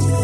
هنا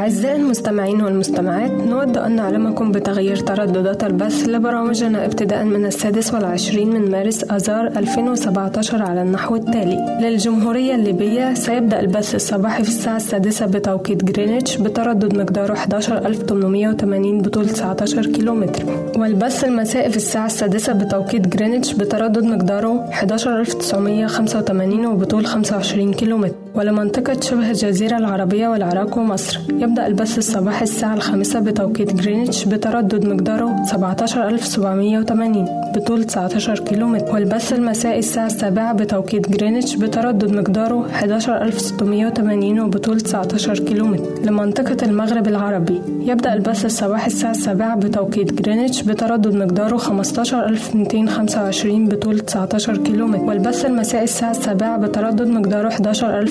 أعزائي المستمعين والمستمعات نود أن نعلمكم بتغيير ترددات البث لبرامجنا ابتداء من السادس والعشرين من مارس أذار 2017 على النحو التالي. للجمهورية الليبية سيبدأ البث الصباحي في الساعة السادسة بتوقيت جرينتش بتردد مقداره 11880 بطول 19 كيلومتر. والبث المسائي في الساعة السادسة بتوقيت جرينتش بتردد مقداره 11985 وبطول 25 كيلومتر. ولمنطقة شبه الجزيرة العربية والعراق ومصر. يبدأ البث الصباحي الساعة الخامسة بتوقيت جرينتش بتردد مقداره 17780 بطول 19 كيلومتر. والبث المسائي الساعة السابعة بتوقيت جرينتش بتردد مقداره 11680 وبطول 19 كيلومتر. لمنطقة المغرب العربي. يبدأ البث الصباحي الساعة السابعة بتوقيت جرينتش بتردد مقداره 15225 بطول 19 كيلومتر. والبث المسائي الساعة السابعة بتردد مقداره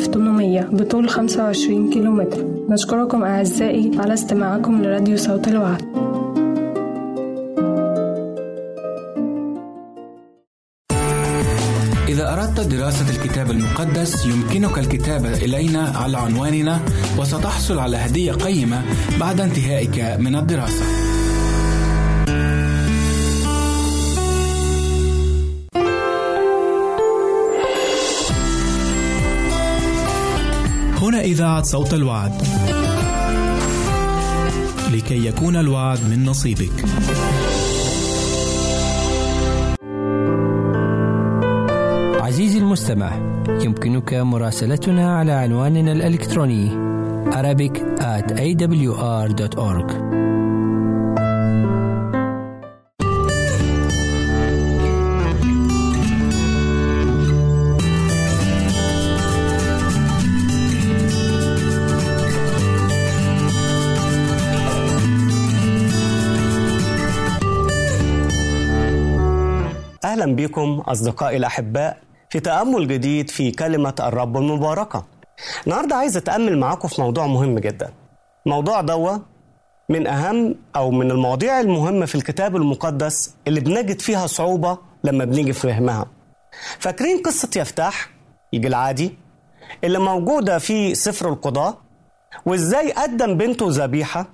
11800 بطول 25 كيلومتر. نشكركم أعزائي. على استماعكم لراديو صوت الوعد. إذا أردت دراسة الكتاب المقدس يمكنك الكتابة إلينا على عنواننا وستحصل على هدية قيمة بعد انتهائك من الدراسة. هنا إذاعة صوت الوعد. لكي يكون الوعد من نصيبك. عزيزي المستمع يمكنك مراسلتنا على عنواننا الإلكتروني Arabic at awr.org أهلا بكم أصدقائي الأحباء في تأمل جديد في كلمة الرب المباركة. النهاردة عايز أتأمل معاكم في موضوع مهم جدا. موضوع دوا من أهم أو من المواضيع المهمة في الكتاب المقدس اللي بنجد فيها صعوبة لما بنيجي فهمها. فاكرين قصة يفتح الجلعادي اللي موجودة في سفر القضاء وإزاي قدم بنته ذبيحة؟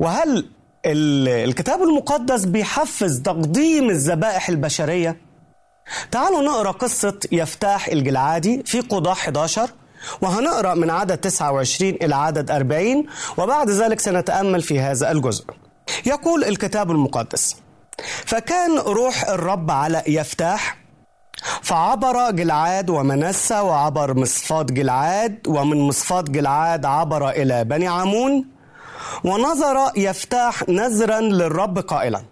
وهل ال- الكتاب المقدس بيحفز تقديم الذبائح البشرية؟ تعالوا نقرأ قصة يفتاح الجلعادي في قضاء 11 وهنقرأ من عدد 29 إلى عدد 40 وبعد ذلك سنتأمل في هذا الجزء. يقول الكتاب المقدس: فكان روح الرب على يفتاح فعبر جلعاد ومنسى وعبر مصفات جلعاد ومن مصفات جلعاد عبر إلى بني عمون ونظر يفتاح نذرا للرب قائلا.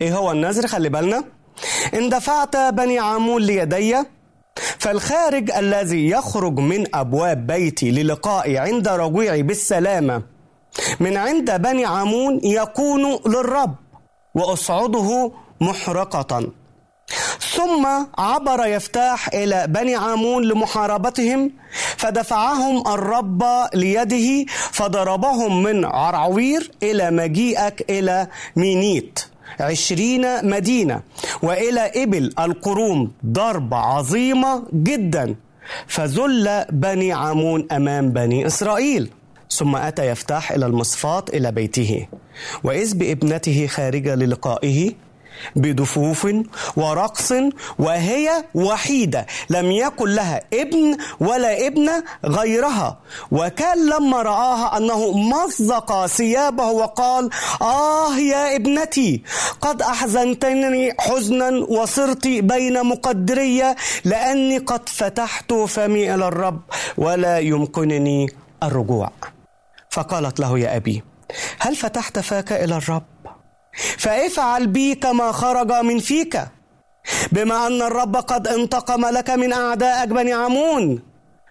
إيه هو النذر؟ خلي بالنا. إن دفعت بني عمون ليدي فالخارج الذي يخرج من أبواب بيتي للقائي عند رجوعي بالسلامة من عند بني عمون يكون للرب وأصعده محرقة. ثم عبر يفتاح إلى بني عامون لمحاربتهم فدفعهم الرب ليده فضربهم من عرعوير إلى مجيئك إلى مينيت. عشرين مدينة وإلى إبل القروم ضربة عظيمة جدا فذل بني عامون أمام بني إسرائيل. ثم أتى يفتح إلى المصفات إلى بيته وإذ بابنته خارجة للقائه بدفوف ورقص وهي وحيدة. لم يكن لها ابن ولا ابنة غيرها. وكان لما رآها أنه مزق ثيابه وقال آه يا ابنتي قد أحزنتني حزنا وصرت بين مقدرية لأني قد فتحت فمي إلى الرب ولا يمكنني الرجوع. فقالت له يا أبي هل فتحت فاك إلى الرب؟ فافعل بي كما خرج من فيك بما أن الرب قد انتقم لك من أعدائك بني عمون.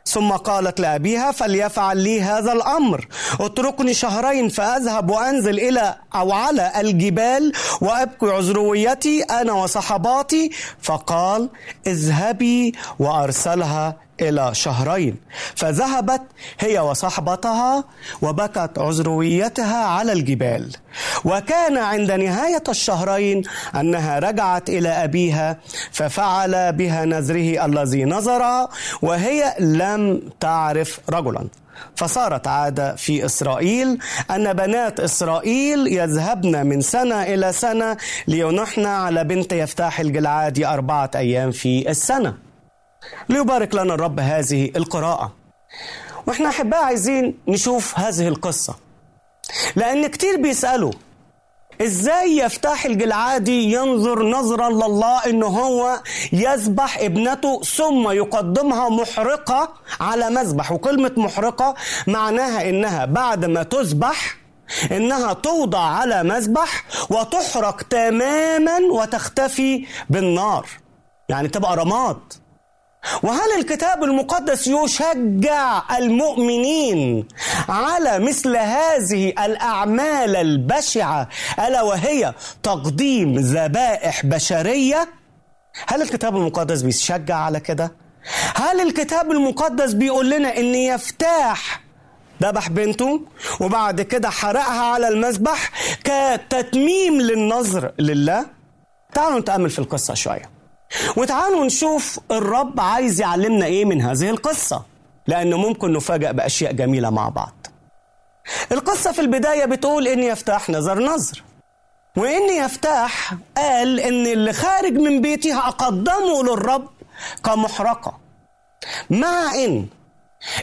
ثم قالت لأبيها فليفعل لي هذا الأمر اتركني شهرين فأذهب وأنزل إلى أو على الجبال وأبكي عذرويتي أنا وصحباتي. فقال اذهبي وأرسلها إلى شهرين. فذهبت هي وصحبتها وبكت عذرويتها على الجبال. وكان عند نهاية الشهرين أنها رجعت إلى أبيها ففعل بها نذره الذي نظر وهي لم تعرف رجلا. فصارت عادة في إسرائيل أن بنات إسرائيل يذهبن من سنة إلى سنة لينحن على بنت يفتاح الجلعادي أربعة أيام في السنة. ليبارك لنا الرب هذه القراءة. وإحنا أحباء عايزين نشوف هذه القصة. لأن كتير بيسألوا إزاي يفتح الجلعادي ينظر نظرا لله إن هو يذبح ابنته ثم يقدمها محرقة على مذبح؟ وكلمة محرقة معناها إنها بعد ما تذبح إنها توضع على مذبح وتحرق تماما وتختفي بالنار. يعني تبقى رماد. وهل الكتاب المقدس يشجع المؤمنين على مثل هذه الأعمال البشعة ألا وهي تقديم ذبائح بشرية؟ هل الكتاب المقدس بيشجع على كده؟ هل الكتاب المقدس بيقول لنا إن يفتاح ذبح بنته وبعد كده حرقها على المذبح كتتميم للنظر لله؟ تعالوا نتأمل في القصة شوية. وتعالوا نشوف الرب عايز يعلمنا إيه من هذه القصة لأنه ممكن نفاجأ بأشياء جميلة مع بعض. القصة في البداية بتقول إن يفتح نظر نظر وإن يفتح قال إن اللي خارج من بيتي هأقدمه للرب كمحرقة. مع إن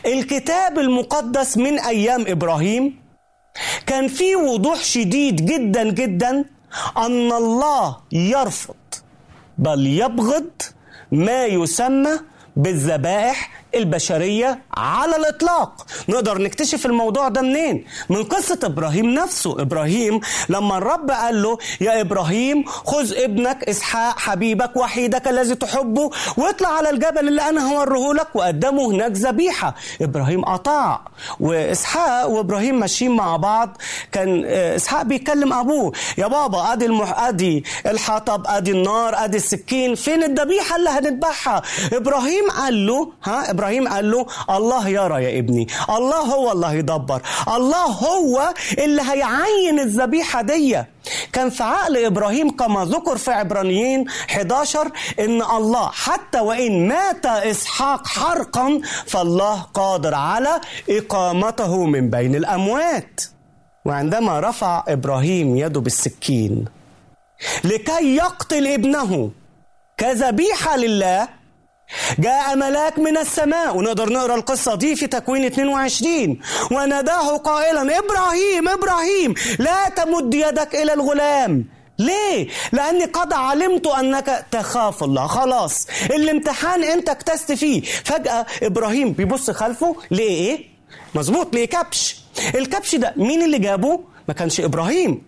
الكتاب المقدس من أيام إبراهيم كان فيه وضوح شديد جدا جدا أن الله يرفض بل يبغض ما يسمى بالذبائح البشرية على الإطلاق. نقدر نكتشف الموضوع ده منين؟ من قصة إبراهيم نفسه. إبراهيم لما الرب قال له يا إبراهيم خذ ابنك إسحاق حبيبك وحيدك الذي تحبه واطلع على الجبل اللي أنا هوريه لك. وقدمه هناك ذبيحة. إبراهيم أطاع وإسحاق وإبراهيم ماشيين مع بعض. كان إسحاق بيكلم أبوه يا بابا أدي المح... أدي الحطب أدي النار أدي السكين فين الذبيحة اللي هنذبحها؟ إبراهيم قال له ها إبراهيم قال له الله يرى يا ابني. الله هو اللي هيدبر. الله هو اللي هيعين الذبيحة دي. كان في عقل إبراهيم كما ذكر في عبرانيين 11 إن الله حتى وإن مات إسحاق حرقا فالله قادر على إقامته من بين الأموات. وعندما رفع إبراهيم يده بالسكين لكي يقتل ابنه كذبيحة لله جاء ملاك من السماء ونقدر نقرأ القصة دي في تكوين 22 وناداه قائلا إبراهيم إبراهيم لا تمد يدك إلى الغلام. ليه؟ لأني قد علمت أنك تخاف الله. خلاص الامتحان أنت اكتست فيه. فجأة إبراهيم بيبص خلفه. ليه إيه؟ مظبوط ليه كبش؟ الكبش ده مين اللي جابه؟ ما كانش إبراهيم.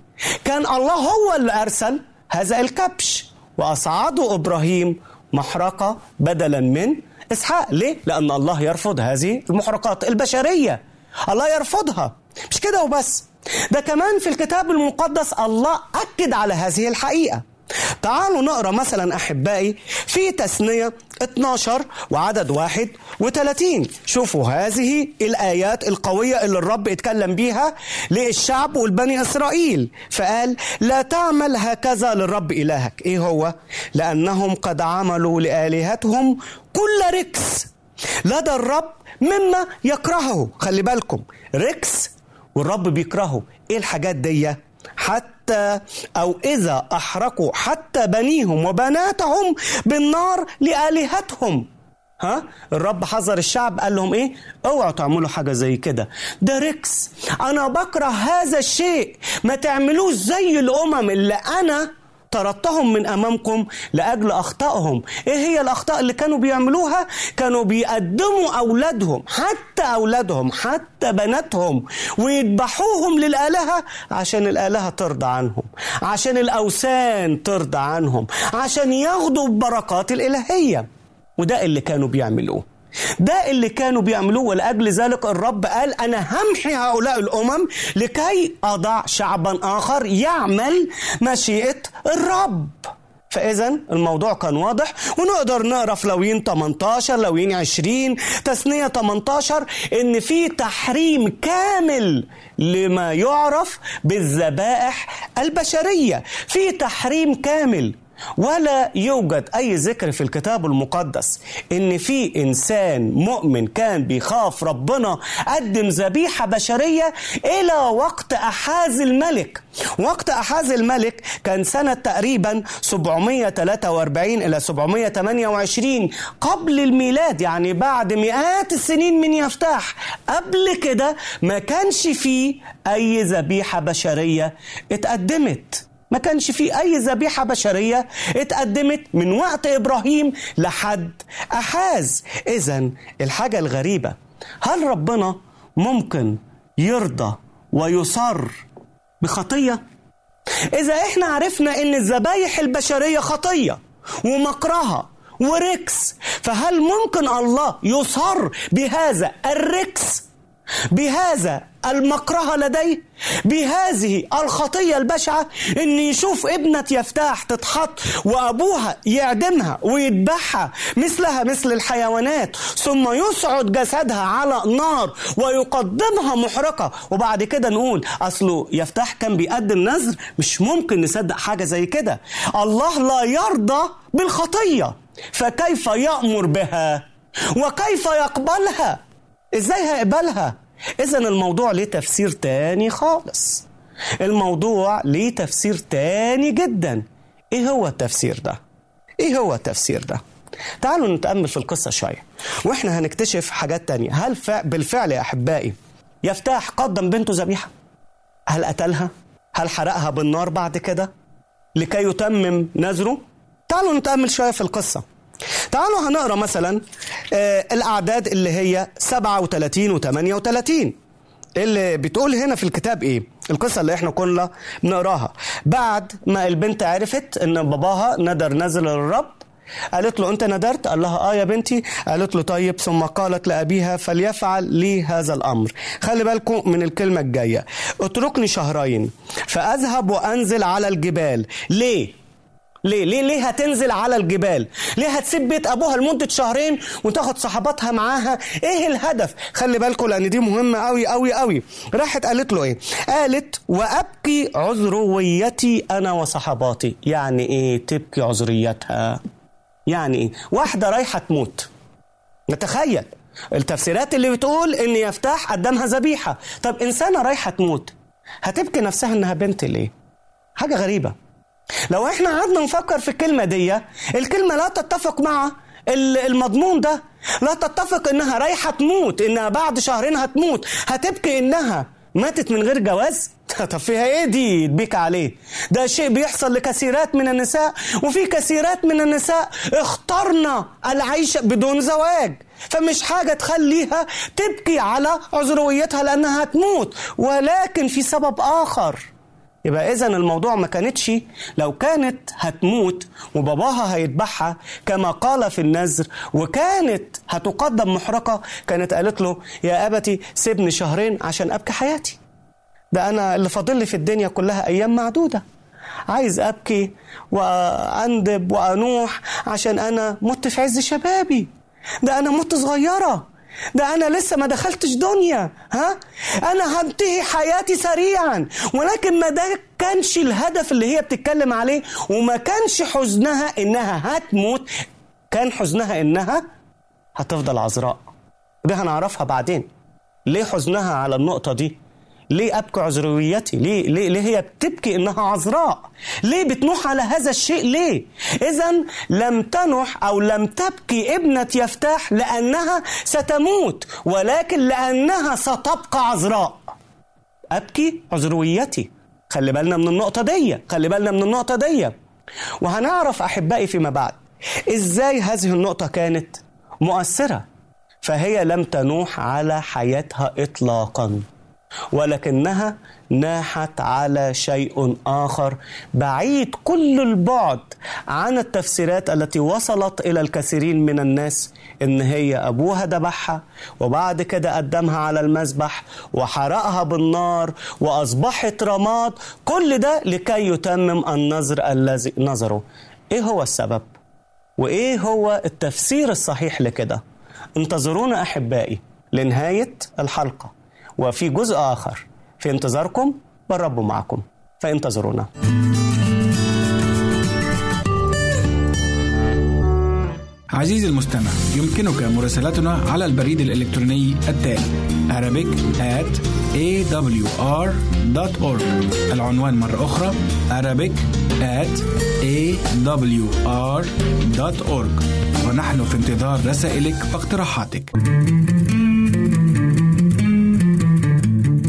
كان الله هو اللي أرسل هذا الكبش. وأصعده إبراهيم محرقة بدلا من إسحاق. ليه؟ لأن الله يرفض هذه المحرقات البشرية. الله يرفضها. مش كده وبس. ده كمان في الكتاب المقدس الله أكد على هذه الحقيقة. تعالوا نقرأ مثلا أحبائي في تثنية 12 وعدد 31 شوفوا هذه الآيات القوية اللي الرب اتكلم بيها للشعب والبني إسرائيل. فقال لا تعمل هكذا للرب إلهك. إيه هو؟ لأنهم قد عملوا لآلهتهم كل ركس لدى الرب مما يكرهه. خلي بالكم ركس والرب بيكرهه. إيه الحاجات دي؟ حتى حتى أو إذا أحرقوا حتى بنيهم وبناتهم بالنار لآلهتهم. ها؟ الرب حذر الشعب قال لهم إيه؟ اوعوا تعملوا حاجة زي كده. ده ركس أنا بكره هذا الشيء. ما تعملوش زي الأمم اللي أنا طردتهم من أمامكم لأجل أخطائهم. إيه هي الأخطاء اللي كانوا بيعملوها؟ كانوا بيقدموا أولادهم حتى أولادهم حتى بناتهم ويذبحوهم للآلهة عشان الآلهة ترضى عنهم عشان الأوثان ترضى عنهم عشان ياخدوا البركات الإلهية. وده اللي كانوا بيعملوه. ده اللي كانوا بيعملوه ولأجل ذلك الرب قال أنا همحي هؤلاء الأمم لكي أضع شعبا آخر يعمل مشيئة الرب. فإذا الموضوع كان واضح ونقدر نقرا في لويين 18 لويين 20 تثنية 18 إن في تحريم كامل لما يعرف بالذبائح البشرية. في تحريم كامل ولا يوجد أي ذكر في الكتاب المقدس إن في إنسان مؤمن كان بيخاف ربنا قدم ذبيحة بشرية إلى وقت أحاز الملك. وقت أحاز الملك كان سنة تقريبا 743 إلى 728 قبل الميلاد يعني بعد مئات السنين من يفتح قبل كده ما كانش فيه أي ذبيحة بشرية اتقدمت. ما كانش في أي ذبيحة بشرية اتقدمت من وقت إبراهيم لحد أحاز إذا الحاجة الغريبة هل ربنا ممكن يرضى ويصر بخطية؟ إذا إحنا عرفنا إن الذبايح البشرية خطية ومكرهة وركس فهل ممكن الله يصر بهذا الركس بهذا المكره لديه بهذه الخطية البشعة ان يشوف ابنة يفتاح تتحط وأبوها يعدمها ويذبحها مثلها مثل الحيوانات ثم يصعد جسدها على نار ويقدمها محرقة. وبعد كده نقول اصله يفتاح كان بيقدم نذر مش ممكن نصدق حاجة زي كده. الله لا يرضى بالخطية فكيف يأمر بها؟ وكيف يقبلها؟ إزاي هيقبلها؟ اذا الموضوع ليه تفسير تاني خالص. الموضوع ليه تفسير تاني جدا. إيه هو التفسير ده؟ إيه هو التفسير ده؟ تعالوا نتأمل في القصة شوية وإحنا هنكتشف حاجات تانية. هل فع بالفعل يا أحبائي يفتاح قدم بنته ذبيحة؟ هل قتلها؟ هل حرقها بالنار بعد كده؟ لكي يتمم نذره؟ تعالوا نتأمل شوية في القصة. تعالوا هنقرأ مثلا آه الأعداد اللي هي 37 و 38 اللي بتقول هنا في الكتاب إيه؟ القصة اللي إحنا كنا بنقراها. بعد ما البنت عرفت إن باباها ندر نزل للرب قالت له أنت ندرت قال لها آه يا بنتي. قالت له طيب ثم قالت لأبيها فليفعل لي هذا الأمر. خلي بالكم من الكلمة الجاية. اتركني شهرين فأذهب وأنزل على الجبال. ليه؟ ليه؟ ليه ليه هتنزل على الجبال؟ ليه هتسيب بيت أبوها لمدة شهرين وتاخد صحباتها معاها؟ إيه الهدف؟ خلي بالكم لأن دي مهمة قوي قوي قوي راحت قالت له إيه؟ قالت وأبكي عذرويتي أنا وصحباتي. يعني إيه؟ تبكي عذريتها. يعني إيه؟ واحدة رايحة تموت. نتخيل. التفسيرات اللي بتقول إن يفتح قدامها ذبيحة. طب إنسانة رايحة تموت هتبكي نفسها إنها بنت ليه؟ حاجة غريبة. لو إحنا قعدنا نفكر في الكلمة دي الكلمة لا تتفق مع المضمون ده. لا تتفق إنها رايحة تموت انها بعد شهرين هتموت. هتبكي إنها ماتت من غير جواز؟ طب فيها إيه دي تبيك عليه؟ ده شيء بيحصل لكثيرات من النساء وفي كثيرات من النساء اخترنا العيش بدون زواج. فمش حاجة تخليها تبكي على عذرويتها لأنها هتموت ولكن في سبب آخر. يبقى اذا الموضوع ما كانتش لو كانت هتموت وباباها هيذبحها كما قال في النذر وكانت هتقدم محرقة كانت قالت له يا أبتي سيبني شهرين عشان أبكي حياتي. ده أنا اللي فاضل لي في الدنيا كلها أيام معدودة. عايز أبكي وأندب وأنوح عشان أنا مت في عز شبابي. ده أنا مت صغيرة. ده أنا لسه ما دخلتش دنيا ها؟ أنا هنتهي حياتي سريعا. ولكن ما ده كانش الهدف اللي هي بتتكلم عليه وما كانش حزنها إنها هتموت كان حزنها إنها هتفضل عذراء. دي هنعرفها بعدين. ليه حزنها على النقطة دي؟ ليه أبكي عذرويتي ليه, ليه, ليه هي بتبكي إنها عذراء؟ ليه بتنوح على هذا الشيء؟ ليه؟ إذا لم تنح أو لم تبكي ابنة يفتاح لأنها ستموت ولكن لأنها ستبقى عذراء. أبكي عذرويتي خلي بالنا من النقطة دي خلي بالنا من النقطة دي. وهنعرف أحبائي فيما بعد إزاي هذه النقطة كانت مؤثرة. فهي لم تنوح على حياتها إطلاقا. ولكنها ناحت على شيء آخر بعيد كل البعد عن التفسيرات التي وصلت إلى الكثيرين من الناس إن هي أبوها ذبحها وبعد كده قدمها على المذبح وحرقها بالنار وأصبحت رماد كل ده لكي يتمم النظر الذي نظره إيه هو السبب؟ وإيه هو التفسير الصحيح لكده؟ انتظرونا أحبائي لنهاية الحلقة وفي جزء آخر. في انتظاركم والرب معكم. فانتظرونا. عزيزي المستمع يمكنك مراسلتنا على البريد الإلكتروني التالي Arabic at awr.org العنوان مرة أخرى Arabic at awr.org ونحن في انتظار رسائلك واقتراحاتك.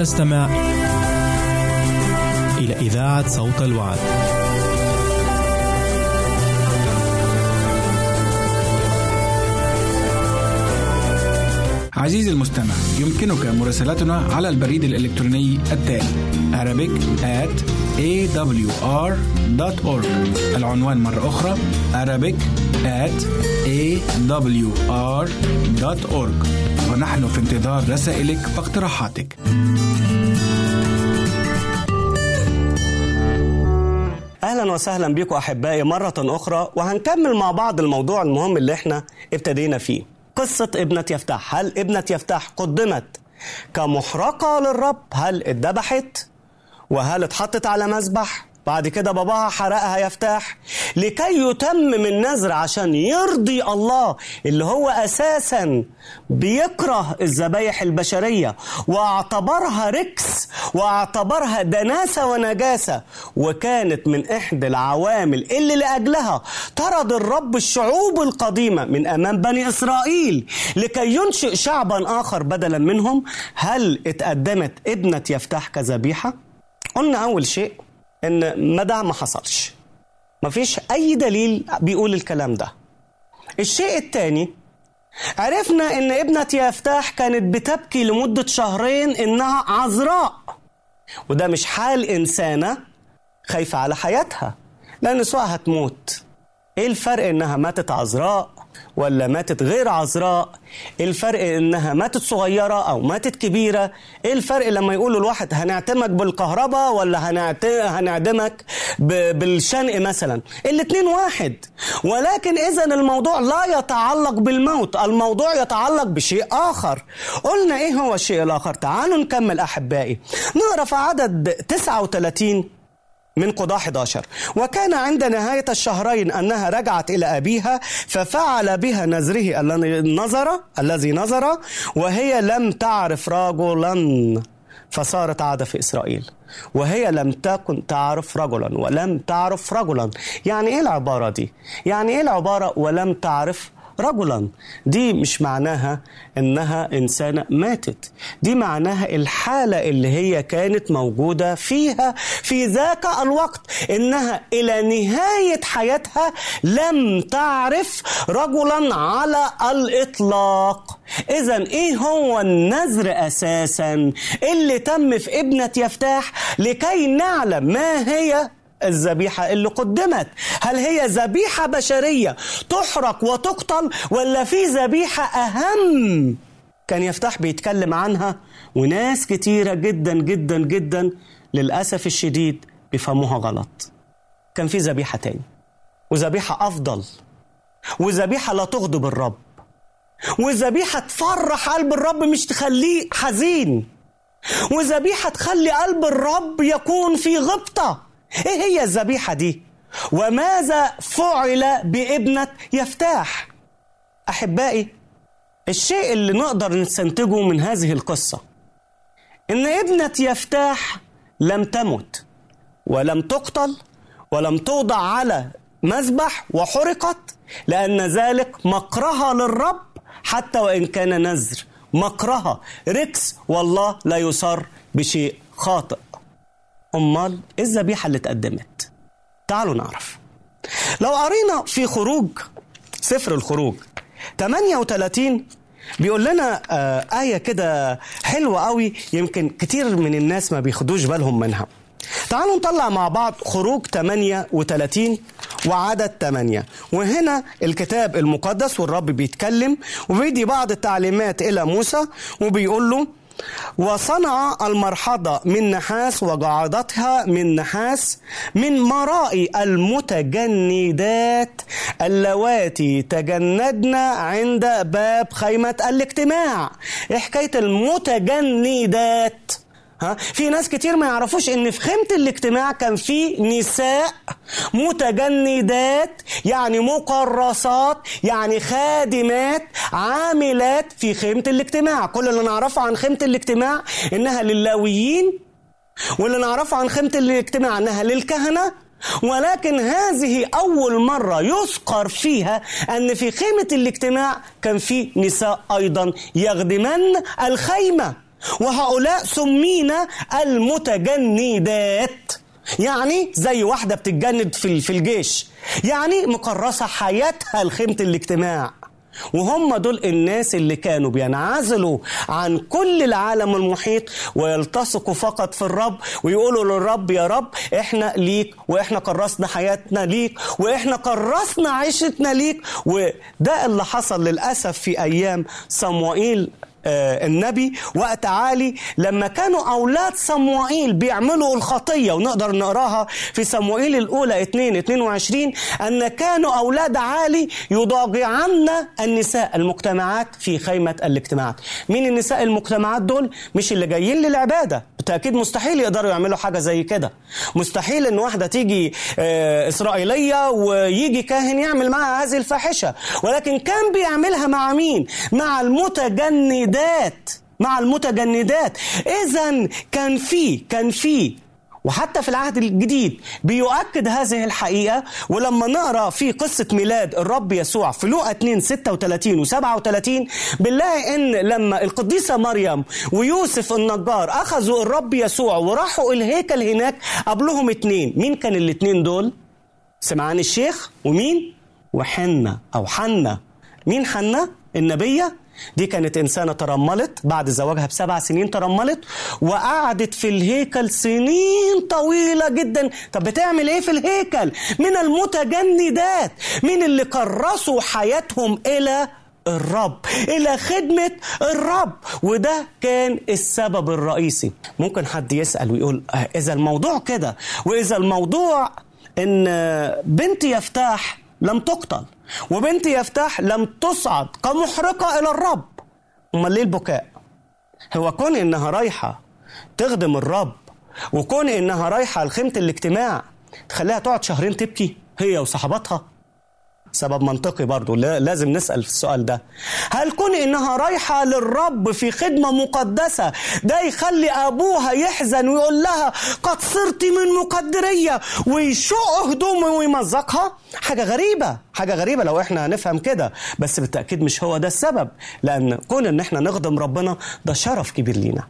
تستمع إلى إذاعة صوت الوعد. عزيزي المستمع يمكنك مراسلتنا على البريد الإلكتروني التالي Arabic at awr.org العنوان مرة أخرى Arabic at awr.org ونحن في انتظار رسائلك واقتراحاتك. أهلا وسهلا بكم أحبائي مرة أخرى وهنكمل مع بعض الموضوع المهم اللي إحنا ابتدينا فيه. قصة ابنة يفتح. هل ابنة يفتح قدمت كمحرقة للرب؟ هل اتذبحت؟ وهل اتحطت على مذبح؟ بعد كده باباها حرقها يفتح لكي يتمم النذر عشان يرضي الله اللي هو أساسا بيكره الذبايح البشرية واعتبرها ركس واعتبرها دناسة ونجاسة. وكانت من إحدى العوامل اللي لأجلها طرد الرب الشعوب القديمة من أمام بني إسرائيل لكي ينشئ شعبا آخر بدلا منهم. هل اتقدمت ابنة يفتح كذبيحة؟ قلنا أول شيء إن ما ده ما حصلش مفيش أي دليل بيقول الكلام ده. الشيء الثاني عرفنا إن ابنة يفتاح كانت بتبكي لمدة شهرين إنها عذراء وده مش حال إنسانة خايفة على حياتها لأن سواء هتموت إيه الفرق إنها ماتت عذراء؟ ولا ماتت غير عذراء. الفرق إنها ماتت صغيرة أو ماتت كبيرة. إيه الفرق لما يقولوا الواحد هنعتمك بالكهرباء ولا. هنعدمك. بالشنق مثلا. الاتنين واحد. ولكن اذا الموضوع لا يتعلق بالموت الموضوع يتعلق بشيء آخر. قلنا إيه هو الشيء الآخر؟ تعالوا نكمل أحبائي. نقرا في عدد 39 من قضاء 11 وكان عند نهاية الشهرين أنها رجعت إلى أبيها ففعل بها نذره الذي نظر الذي نظر وهي لم تعرف رجلا فصارت عادة في إسرائيل. وهي لم تكن تعرف رجلا ولم تعرف رجلا. يعني إيه العبارة دي؟ يعني إيه العبارة ولم تعرف رجلا. دي مش معناها إنها إنسانة ماتت. دي معناها الحالة اللي هي كانت موجودة فيها في ذاك الوقت إنها إلى نهاية حياتها لم تعرف رجلا على الإطلاق. اذا إيه هو النذر أساسا؟ اللي تم في ابنة يفتاح لكي نعلم ما هي الذبيحة اللي قدمت. هل هي ذبيحة بشرية تحرق وتقتل ولا في ذبيحة أهم؟ كان يفتح بيتكلم عنها وناس كتيرة جدا جدا جدا للأسف الشديد بيفهموها غلط. كان في ذبيحة تاني وذبيحة أفضل وذبيحة لا تغضب الرب وذبيحة تفرح قلب الرب مش تخليه حزين وذبيحة تخلي قلب الرب يكون في غبطة. إيه هي الذبيحة دي؟ وماذا فعل بابنة يفتاح؟ أحبائي الشيء اللي نقدر نستنتجه من هذه القصة إن ابنة يفتاح لم تمت ولم تقتل ولم توضع على مذبح وحرقت لأن ذلك مكرها للرب حتى وإن كان نذر. مكرها. ركس والله لا يصر بشيء خاطئ. أمال إيه الذبيحة اللي اتقدمت تعالوا نعرف. لو قرينا في خروج سفر الخروج 38 بيقول لنا آه آية كده حلوة قوي يمكن كتير من الناس ما بياخدوش بالهم منها. تعالوا نطلع مع بعض خروج 38 وعدد 8 وهنا الكتاب المقدس والرب بيتكلم وبيدي بعض التعليمات إلى موسى وبيقول له وصنع المرحضة من نحاس وجعضتها من نحاس من مرائي المتجندات اللواتي تجندن عند باب خيمة الاجتماع. إيه حكاية المتجندات؟ ها؟ في ناس كتير ما يعرفوش إن في خيمة الاجتماع كان في نساء متجندات يعني مقرصات يعني خادمات عاملات في خيمة الاجتماع. كل اللي نعرفه عن خيمة الاجتماع إنها للاويين واللي نعرفه عن خيمة الاجتماع إنها للكهنة. ولكن هذه أول مرة يذكر فيها أن في خيمة الاجتماع كان في نساء أيضا يخدمن الخيمة. وهؤلاء سمينا المتجندات. يعني زي واحدة بتتجند في في الجيش. يعني مكرسة حياتها لخيمة الاجتماع. وهم دول الناس اللي كانوا بينعزلوا عن كل العالم المحيط ويلتصقوا فقط في الرب ويقولوا للرب يا رب إحنا ليك وإحنا كرسنا حياتنا ليك وإحنا كرسنا عيشتنا ليك. وده اللي حصل للأسف في أيام صموئيل النبي وقت عالي لما كانوا أولاد صموئيل بيعملوا الخطية ونقدر نقراها في صموئيل الأولى 2 22 أن كانوا أولاد عالي يضاجعن النساء المجتمعات في خيمة الاجتماعات. مين النساء المجتمعات دول؟ مش اللي جايين للعبادة. بالتأكيد مستحيل يقدروا يعملوا حاجة زي كده. مستحيل إن واحدة تيجي آه، إسرائيلية ويجي كاهن يعمل معها هذه الفاحشة. ولكن كان بيعملها مع مين؟ مع المتجندات مع المتجندات اذا كان في كان في وحتى في العهد الجديد بيؤكد هذه الحقيقة ولما نقرأ في قصة ميلاد الرب يسوع في لوقا 2 36 و 37 بنلاقي إن لما القديسة مريم ويوسف النجار أخذوا الرب يسوع وراحوا الهيكل هناك قبلهم اتنين مين كان الاتنين دول؟ سمعان الشيخ ومين؟ وحنة أو حنة مين حنة؟ النبية دي كانت إنسانة ترملت بعد زواجها بسبع سنين ترملت وقعدت في الهيكل سنين طويلة جدا. طب بتعمل إيه في الهيكل؟ من المتجندات من اللي كرسوا حياتهم إلى الرب إلى خدمة الرب. وده كان السبب الرئيسي. ممكن حد يسأل ويقول آه، إذا الموضوع كده وإذا الموضوع إن بنت يفتاح لم تقتل. وبنت يفتاح لم تصعد كمحرقة إلى الرب. أمال ليه البكاء؟ هو كون إنها رايحة تخدم الرب وكون إنها رايحة لخيمة الاجتماع تخليها تقعد شهرين تبكي هي وصحباتها. سبب منطقي برضو. لا- لازم نسأل في السؤال ده. هل كون إنها رايحة للرب في خدمة مقدسة ده يخلي أبوها يحزن ويقول لها قد صرت من مقدرية ويشق هدومه ويمزقها؟ حاجة غريبة حاجة غريبة لو إحنا هنفهم كده. بس بالتأكيد مش هو ده السبب لأن كون إن إحنا نخدم ربنا ده شرف كبير لينا.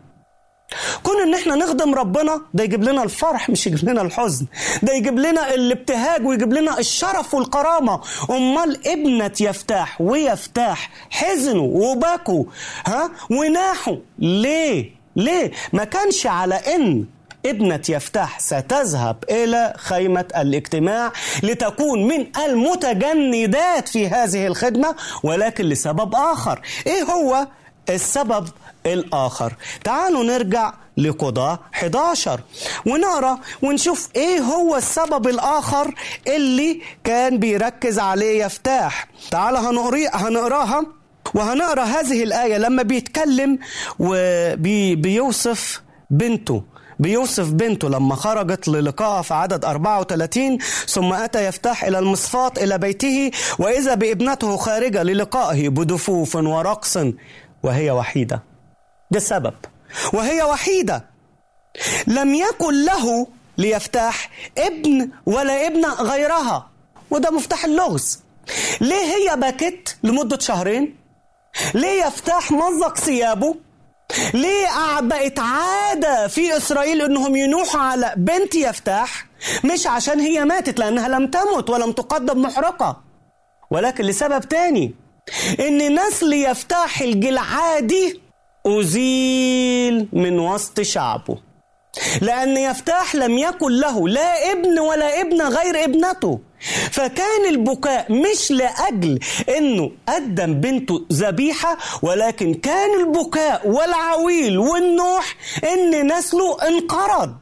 كون إن إحنا نخدم ربنا ده يجيب لنا الفرح مش يجيب لنا الحزن. ده يجيب لنا الابتهاج ويجيب لنا الشرف والكرامة. أمال ابنة يفتاح ويفتاح حزنوا وبكوا ها؟ وناحوا ليه؟ ليه؟ ما كانش على إن ابنة يفتح ستذهب إلى خيمة الاجتماع لتكون من المتجندات في هذه الخدمة ولكن لسبب آخر. إيه هو؟ السبب الآخر. تعالوا نرجع لقضاء 11 ونقرأ ونشوف إيه هو السبب الآخر اللي كان بيركز عليه يفتاح. تعال هنقري هنقراها. وهنقرأ هذه الآية لما بيتكلم وبيوصف بنته. بيوصف بنته لما خرجت للقائها في عدد 34 ثم أتى يفتح إلى المصفاة إلى بيته وإذا بابنته خارجة للقائه بدفوف ورقص. وهي وحيدة. ده السبب. وهي وحيدة. لم يكن له ليفتح ابن ولا ابنة غيرها. وده مفتاح اللغز. ليه هي بكت لمدة شهرين؟ ليه يفتح مزق ثيابه؟ ليه بقت عادة في إسرائيل إنهم ينوحوا على بنت يفتح؟ مش عشان هي ماتت لأنها لم تمت ولم تقدم محرقة. ولكن لسبب تاني. إن نسل يفتح الجلعادي أزيل من وسط شعبه. لأن يفتاح لم يكن له لا ابن ولا ابنة غير ابنته. فكان البكاء مش لأجل أنه قدم بنته ذبيحة ولكن كان البكاء والعويل والنوح أن نسله انقرض.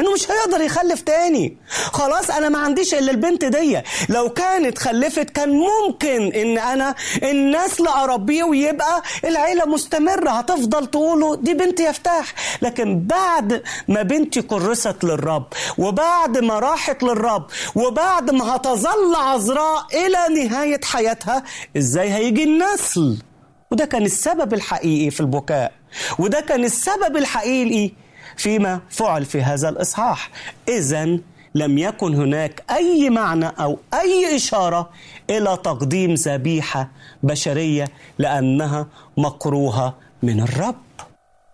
إنه مش هيقدر يخلف تاني. خلاص أنا ما عنديش إلا البنت دي. لو كانت خلفت كان ممكن إن أنا النسل أربيه ويبقى العيلة مستمرة هتفضل تقولوا دي بنت يفتح. لكن بعد ما بنتي كرست للرب وبعد ما راحت للرب وبعد ما هتظل عذراء إلى نهاية حياتها إزاي هيجي النسل؟ وده كان السبب الحقيقي في البكاء. وده كان السبب الحقيقي فيما فعل في هذا الإصحاح. إذا لم يكن هناك أي معنى أو أي إشارة إلى تقديم ذبيحة بشرية لأنها مكروهة من الرب.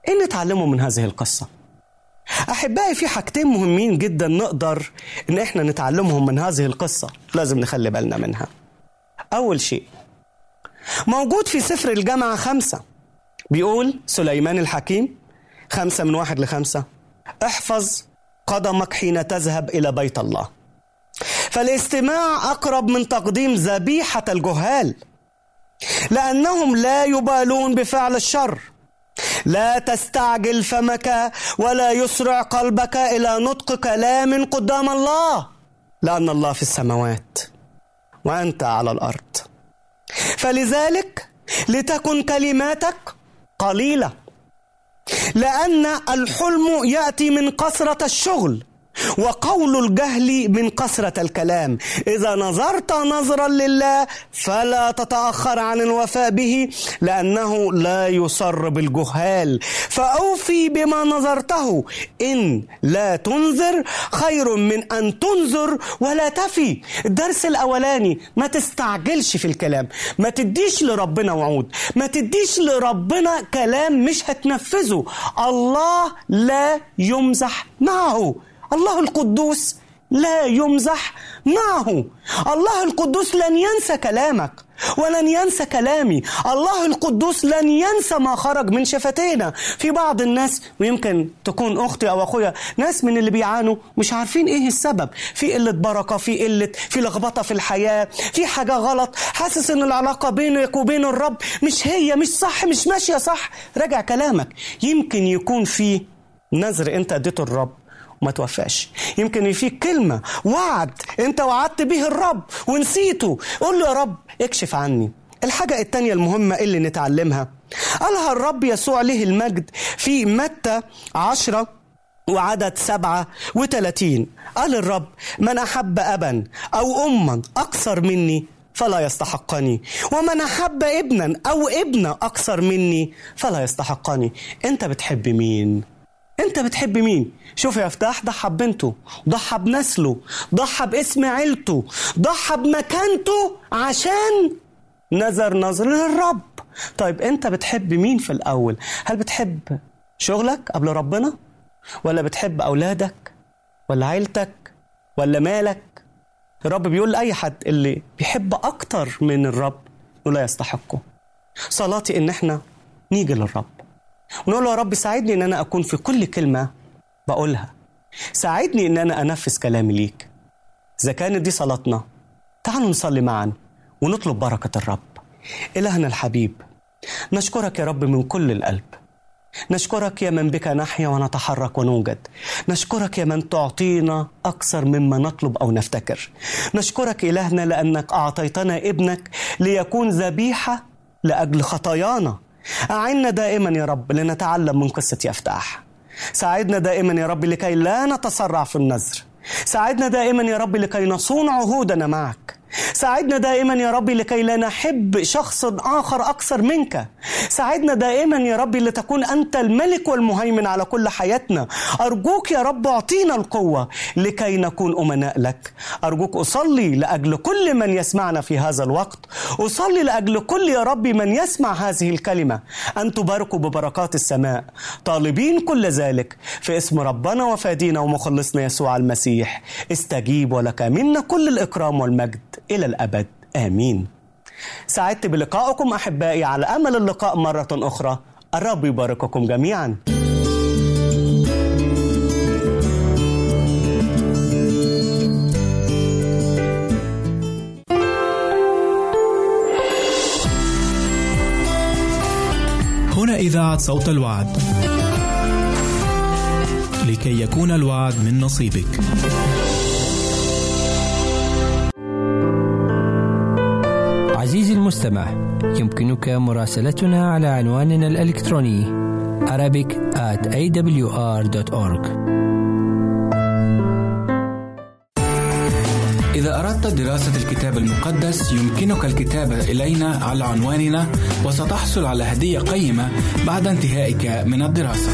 إيه نتعلمه من هذه القصة. أحبائي في حاجتين مهمين جدا نقدر إن إحنا نتعلمهم من هذه القصة. لازم نخلي بالنا منها. أول شيء موجود في سفر الجامعة خمسة بيقول سليمان الحكيم خمسة من واحد لخمسة. احفظ قدمك حين تذهب إلى بيت الله. فالاستماع أقرب من تقديم ذبيحة الجهال. لأنهم لا يبالون بفعل الشر. لا تستعجل فمك ولا يسرع قلبك إلى نطق كلام قدام الله. لأن الله في السماوات وأنت على الأرض. فلذلك لتكن كلماتك قليلة. لأن الحلم يأتي من كثرة الشغل. وقول الجهل من كثرة الكلام. إذا نظرت نظرا لله فلا تتأخر عن الوفاء به لأنه لا يصر بالجهال. فأوفي بما نظرته إن لا تنذر خير من أن تنذر ولا تفي. الدرس الأولاني ما تستعجلش في الكلام ما تديش لربنا وعود ما تديش لربنا كلام مش هتنفذه. الله لا يمزح معه. الله القدوس لا يمزح معه. الله القدوس لن ينسى كلامك ولن ينسى كلامي. الله القدوس لن ينسى ما خرج من شفتينا. في بعض الناس ويمكن تكون أختي أو أخويا ناس من اللي بيعانوا مش عارفين إيه السبب. في قلة بركة في قلة في لخبطة في الحياة في حاجة غلط. حاسس إن العلاقة بينك وبين الرب مش هي مش صح مش ماشية صح. راجع كلامك. يمكن يكون في نذر أنت أديته الرب. وما توفاش. يمكن في كلمة وعد انت وعدت به الرب ونسيته. قول له يا رب اكشف عني. الحاجة التانية المهمة اللي نتعلمها. قالها الرب يسوع له المجد في متى عشرة وعدد سبعة وثلاثين قال الرب من أحب أبا أو أما أكثر مني فلا يستحقني. ومن أحب ابنا أو ابنة أكثر مني فلا يستحقني. أنت بتحب مين؟ انت بتحب مين؟ شوف يا فتاح ضحى ببنته ضحى بنسله ضحى باسم عيلته ضحى بمكانته عشان نظر نظر للرب. طيب انت بتحب مين في الأول؟ هل بتحب شغلك قبل ربنا؟ ولا بتحب أولادك؟ ولا عيلتك؟ ولا مالك؟ الرب بيقول لأي حد اللي بيحب أكتر من الرب ولا يستحقه. صلاتي إن إحنا نيجي للرب. ونقول له يا رب ساعدني إن أنا أكون في كل كلمة بقولها. ساعدني إن أنا أنفذ كلامي ليك. إذا كانت دي صلاتنا تعالوا نصلي معا ونطلب بركة الرب. إلهنا الحبيب نشكرك يا رب من كل القلب. نشكرك يا من بك نحيا ونتحرك ونوجد. نشكرك يا من تعطينا أكثر مما نطلب أو نفتكر. نشكرك إلهنا لأنك أعطيتنا ابنك ليكون ذبيحة لأجل خطايانا. أعنا دائما يا رب لنتعلم من قصة يفتح ساعدنا دائما يا رب لكي لا نتسرع في النذر. ساعدنا دائما يا رب لكي نصون عهودنا معك. ساعدنا دائما يا رب لكي لا نحب شخص آخر أكثر منك. ساعدنا دائما يا رب لتكون أنت الملك والمهيمن على كل حياتنا. أرجوك يا رب أعطينا القوة لكي نكون أمناء لك. أرجوك أصلي لأجل كل من يسمعنا في هذا الوقت. أصلي لأجل كل يا رب من يسمع هذه الكلمة. أن تباركوا ببركات السماء. طالبين كل ذلك في اسم ربنا وفادينا ومخلصنا يسوع المسيح. استجيب ولك منا كل الإكرام والمجد. إلى الأبد. آمين. سعدت بلقائكم أحبائي على أمل اللقاء مرة أخرى. الرب يبارككم جميعاً. هنا إذاعة صوت الوعد. لكي يكون الوعد من نصيبك. المستمع يمكنك مراسلتنا على عنواننا الإلكتروني Arabic at awr.org إذا أردت دراسة الكتاب المقدس يمكنك الكتابة إلينا على عنواننا وستحصل على هدية قيمة بعد انتهائك من الدراسة.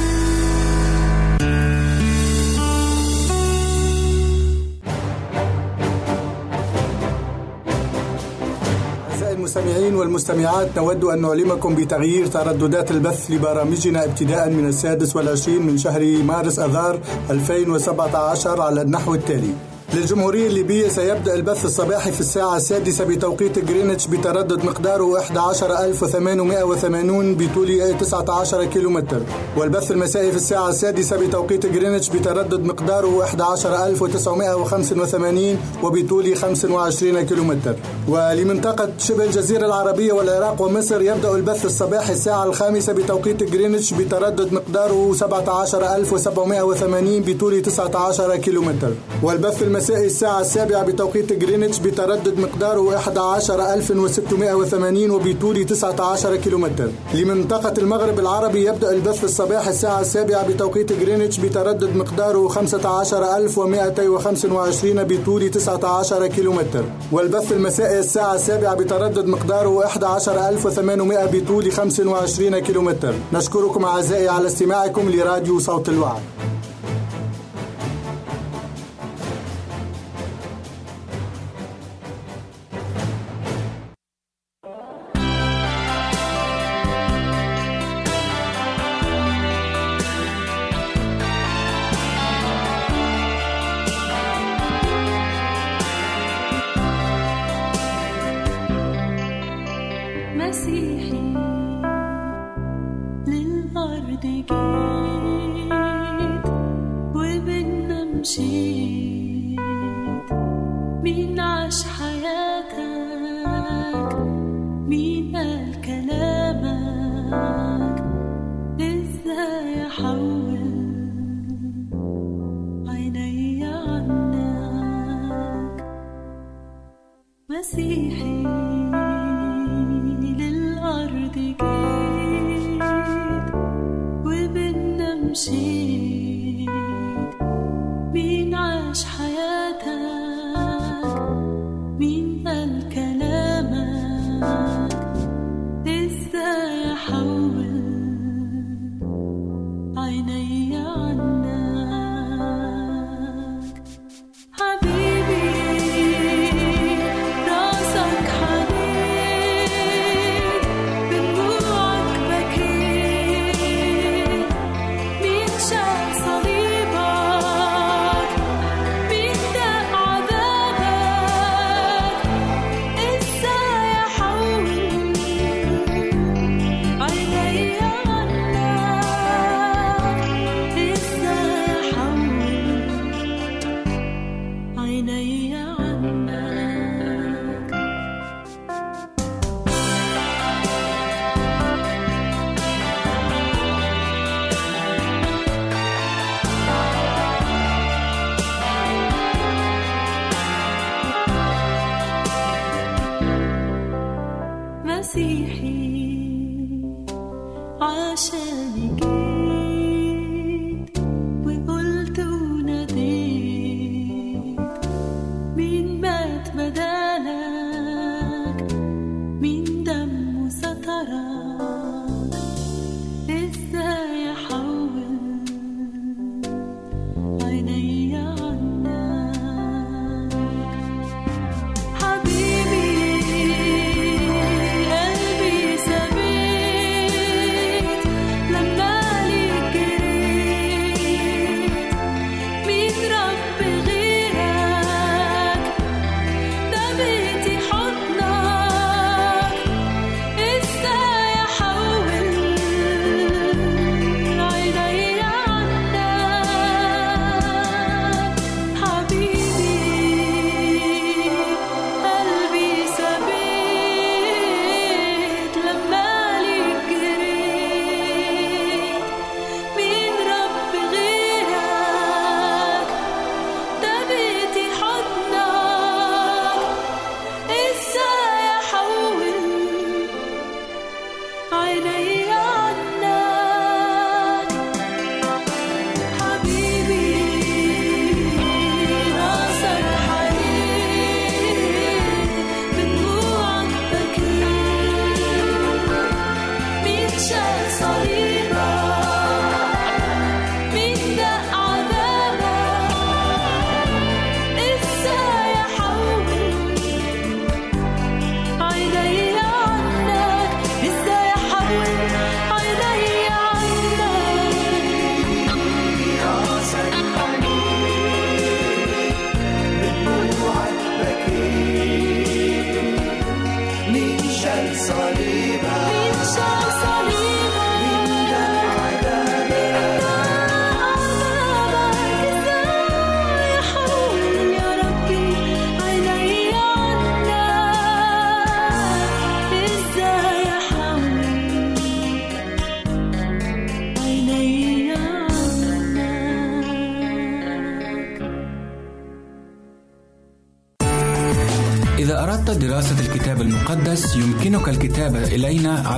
المستمعين والمستمعات نود أن نعلمكم بتغيير ترددات البث لبرامجنا ابتداء من السادس والعشرين من شهر مارس أذار 2017 على النحو التالي. للجمهورية الليبية سيبدأ البث الصباحي في الساعة السادسة بتوقيت جرينتش بتردد مقداره 11880 بطول 19 كيلومتر. والبث المسائي في الساعة السادسة بتوقيت جرينتش بتردد مقداره 11985 وبطول 25 كيلومتر. ولمنطقة شبه الجزيرة العربية والعراق ومصر يبدأ البث الصباحي الساعة الخامسة بتوقيت جرينتش بتردد مقداره 17780 بطول 19 كيلومتر. والبث المسائي الساعة السابعة بتوقيت جرينتش بتردد مقداره 11680 وبطول 19 كيلومتر. لمنطقة المغرب العربي يبدأ البث الصباحي الساعة السابعة بتوقيت جرينتش بتردد مقداره 15225 بطول 19 كيلومتر. والبث المسائي الساعة السابعة بتردد مقداره 11800 بطول 25 كيلومتر. نشكركم أعزائي على استماعكم لراديو صوت الوعد.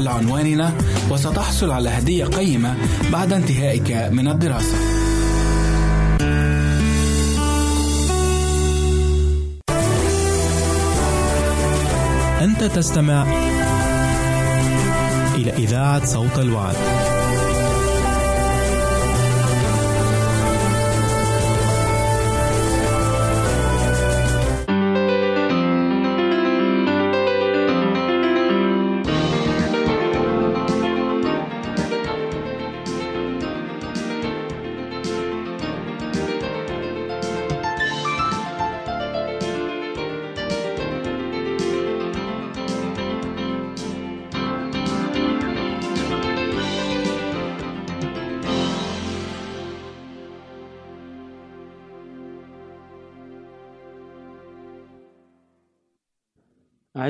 على عنواننا وستحصل على هدية قيمة بعد انتهائك من الدراسة أنت تستمع إلى إذاعة صوت الوعد.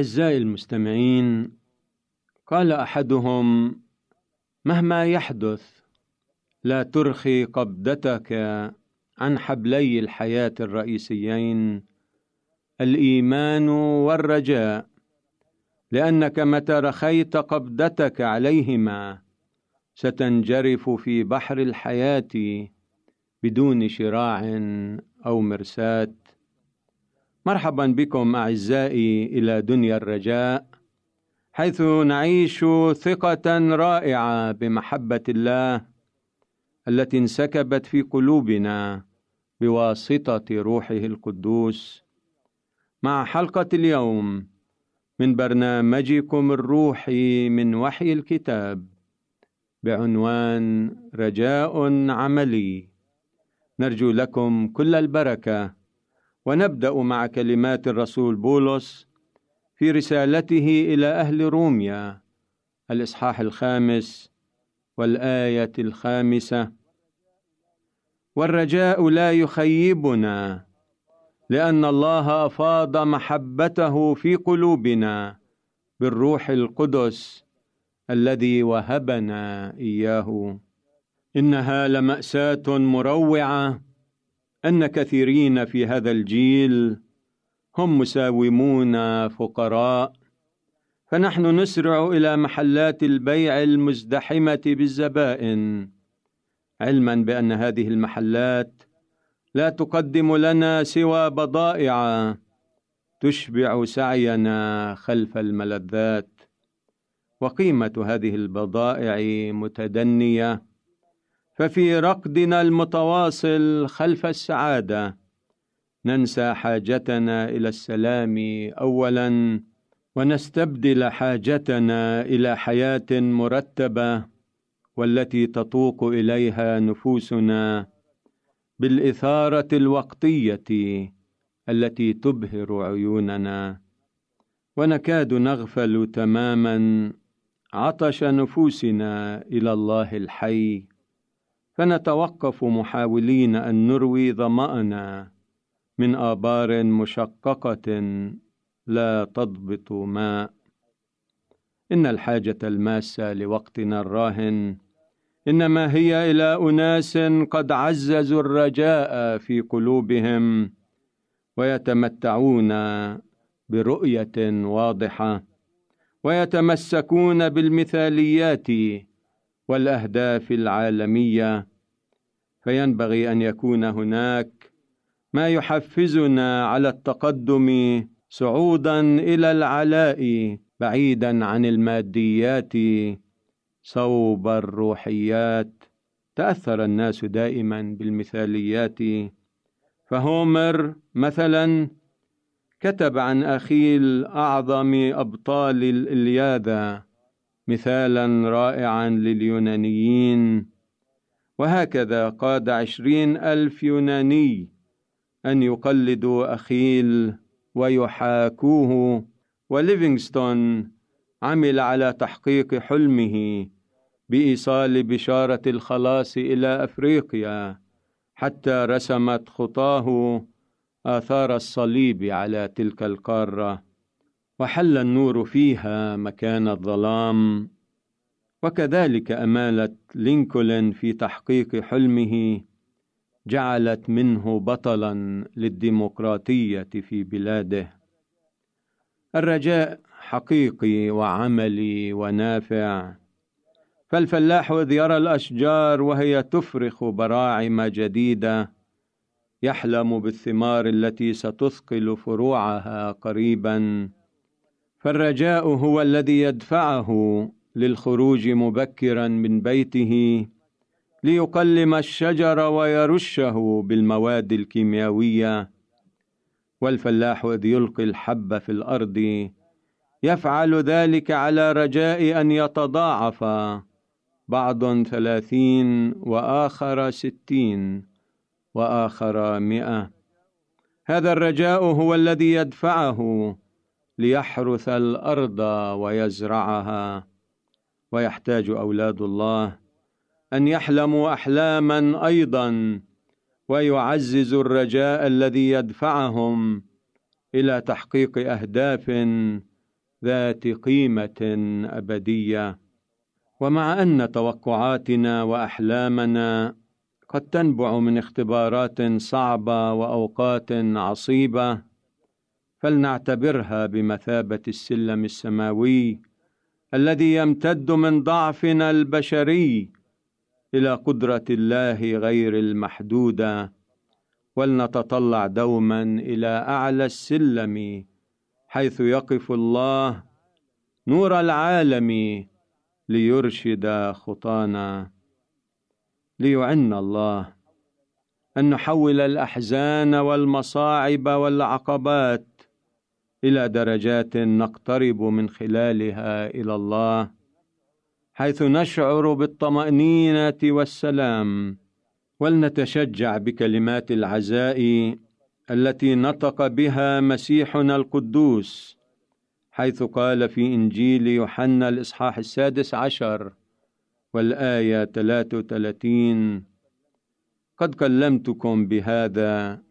أعزائي المستمعين قال أحدهم مهما يحدث لا ترخي قبضتك عن حبلي الحياة الرئيسيين الإيمان والرجاء لأنك متى رخيت قبضتك عليهما ستنجرف في بحر الحياة بدون شراع أو مرساة مرحبا بكم أعزائي إلى دنيا الرجاء حيث نعيش ثقة رائعة بمحبة الله التي انسكبت في قلوبنا بواسطة روحه القدوس. مع حلقة اليوم من برنامجكم الروحي من وحي الكتاب بعنوان رجاء عملي نرجو لكم كل البركة. ونبدأ مع كلمات الرسول بولس في رسالته إلى أهل روميا الإصحاح الخامس والآية الخامسة. والرجاء لا يخيبنا لأن الله أفاض محبته في قلوبنا بالروح القدس الذي وهبنا إياه. إنها لمأساة مروعة أن كثيرين في هذا الجيل هم مساومون فقراء فنحن نسرع إلى محلات البيع المزدحمة بالزبائن. علما بأن هذه المحلات لا تقدم لنا سوى بضائع تشبع سعينا خلف الملذات وقيمة هذه البضائع متدنية. ففي رقدنا المتواصل خلف السعادة. ننسى حاجتنا إلى السلام اولا ونستبدل حاجتنا إلى حياة مرتبة والتي تطوق إليها نفوسنا بالإثارة الوقتية التي تبهر عيوننا. ونكاد نغفل تماما عطش نفوسنا إلى الله الحي. فنتوقف محاولين أن نروي ظمأنا من آبار مشققة لا تضبط ماء. إن الحاجة الماسة لوقتنا الراهن إنما هي إلى أناس قد عززوا الرجاء في قلوبهم ويتمتعون برؤية واضحة ويتمسكون بالمثاليات والأهداف العالمية فينبغي أن يكون هناك ما يحفزنا على التقدم صعودا إلى العلاء بعيدا عن الماديات صوب الروحيات. تأثر الناس دائما بالمثاليات. فهومر مثلا كتب عن اخيل اعظم أبطال الإلياذة مثالا رائعا لليونانيين. وهكذا قاد عشرين ألف يوناني أن يقلدوا أخيل ويحاكوه. وليفينغستون عمل على تحقيق حلمه بإيصال بشارة الخلاص إلى أفريقيا حتى رسمت خطاه آثار الصليب على تلك القارة. وحل النور فيها مكان الظلام. وكذلك اماله لينكولن في تحقيق حلمه جعلت منه بطلا للديمقراطية في بلاده. الرجاء حقيقي وعملي ونافع. فالفلاح إذ يرى الأشجار وهي تفرخ براعم جديدة. يحلم بالثمار التي ستثقل فروعها قريبا. فالرجاء هو الذي يدفعه للخروج مبكرا من بيته ليقلم الشجر ويرشه بالمواد الكيميائية والفلاح إذ يلقي الحب في الأرض يفعل ذلك على رجاء أن يتضاعف بعض ثلاثين وآخر ستين وآخر مئة. هذا الرجاء هو الذي يدفعه ليحرث الأرض ويزرعها ويحتاج أولاد الله أن يحلموا أحلاما أيضا ويعزز الرجاء الذي يدفعهم إلى تحقيق أهداف ذات قيمة أبدية. ومع أن توقعاتنا وأحلامنا قد تنبع من اختبارات صعبة وأوقات عصيبة فلنعتبرها بمثابة السلم السماوي الذي يمتد من ضعفنا البشري إلى قدرة الله غير المحدودة ولنتطلع دوما إلى أعلى السلم حيث يقف الله نور العالم ليرشد خطانا. ليعن الله أن نحول الأحزان والمصاعب والعقبات إلى درجات نقترب من خلالها إلى الله حيث نشعر بالطمأنينة والسلام ولنتشجع بكلمات العزاء التي نطق بها مسيحنا القدوس حيث قال في إنجيل يوحنا الإصحاح السادس عشر والآية 33 قد كلمتكم بهذا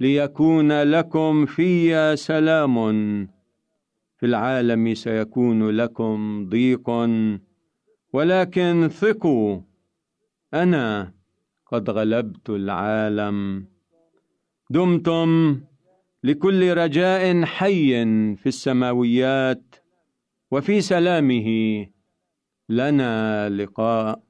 ليكون لكم في سلام. في العالم سيكون لكم ضيق. ولكن ثقوا أنا قد غلبت العالم. دمتم لكل رجاء حي في السماويات وفي سلامه لنا لقاء.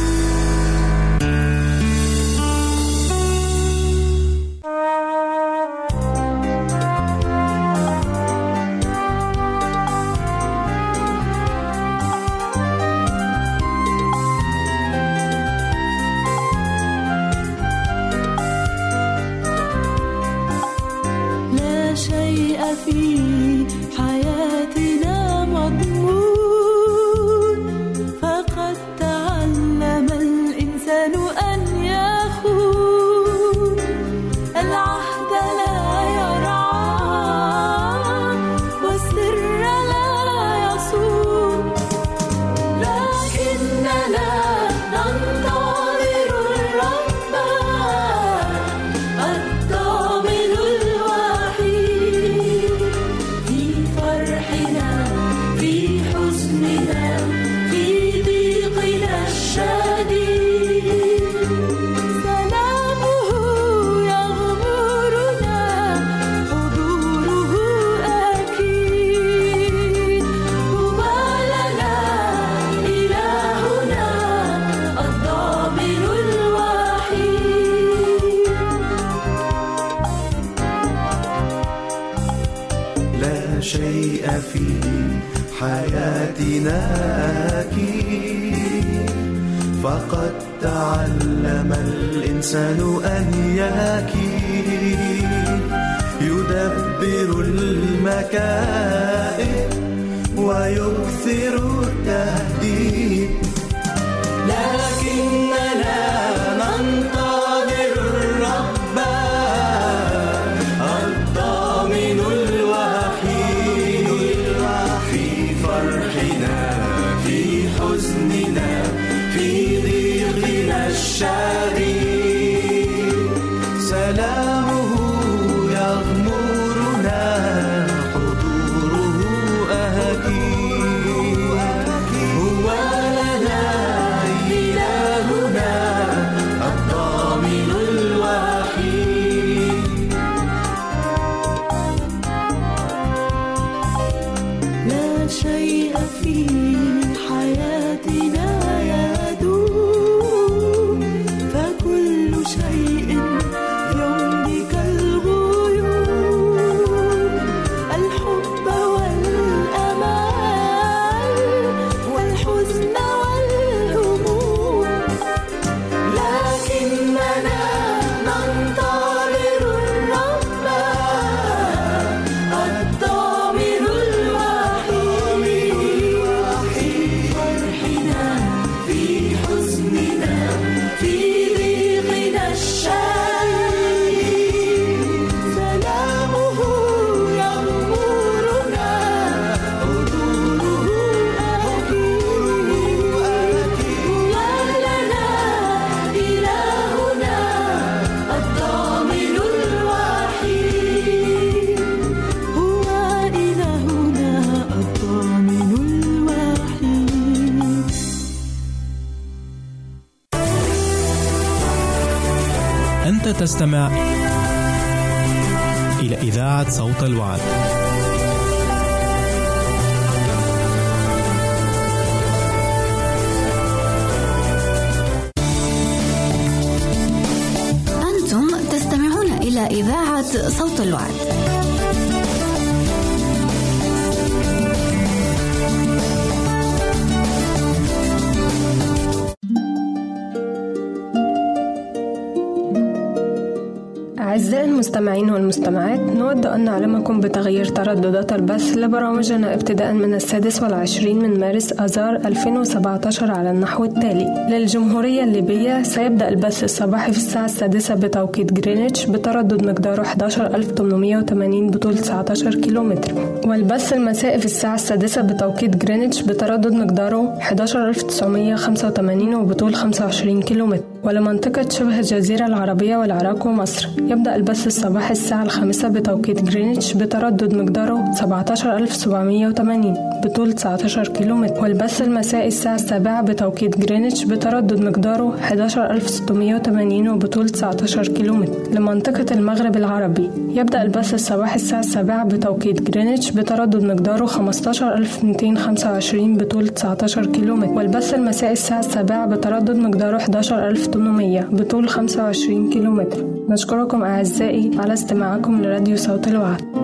بتغيير ترددات البث لبرامجنا ابتداء من السادس والعشرين من مارس أذار 2017 على النحو التالي. للجمهورية الليبية سيبدأ البث الصباحي في الساعة السادسة بتوقيت جرينتش بتردد مقداره 11880 بطول 19 كيلومتر. والبث المسائي في الساعة السادسة بتوقيت جرينتش بتردد مقداره 11985 وبطول 25 كيلومتر. ولمنطقة شبه الجزيرة العربية والعراق ومصر. يبدأ البث الصباحي الساعة الخامسة بتوقيت جرينتش بتردد مقداره 17780 بطول 19 كيلومتر. والبث المسائي الساعة السابعة بتوقيت جرينتش بتردد مقداره 11680 وبطول 19 كيلومتر. لمنطقة المغرب العربي. يبدأ البث الصباحي الساعة السابعة بتوقيت جرينتش بتردد مقداره 15225 بطول 19 كيلومتر. والبث المسائي الساعة السابعة بتردد مقداره 11800 بطول 25 كيلومتر. نشكركم أعزائي على استماعكم لراديو صوت الوعد.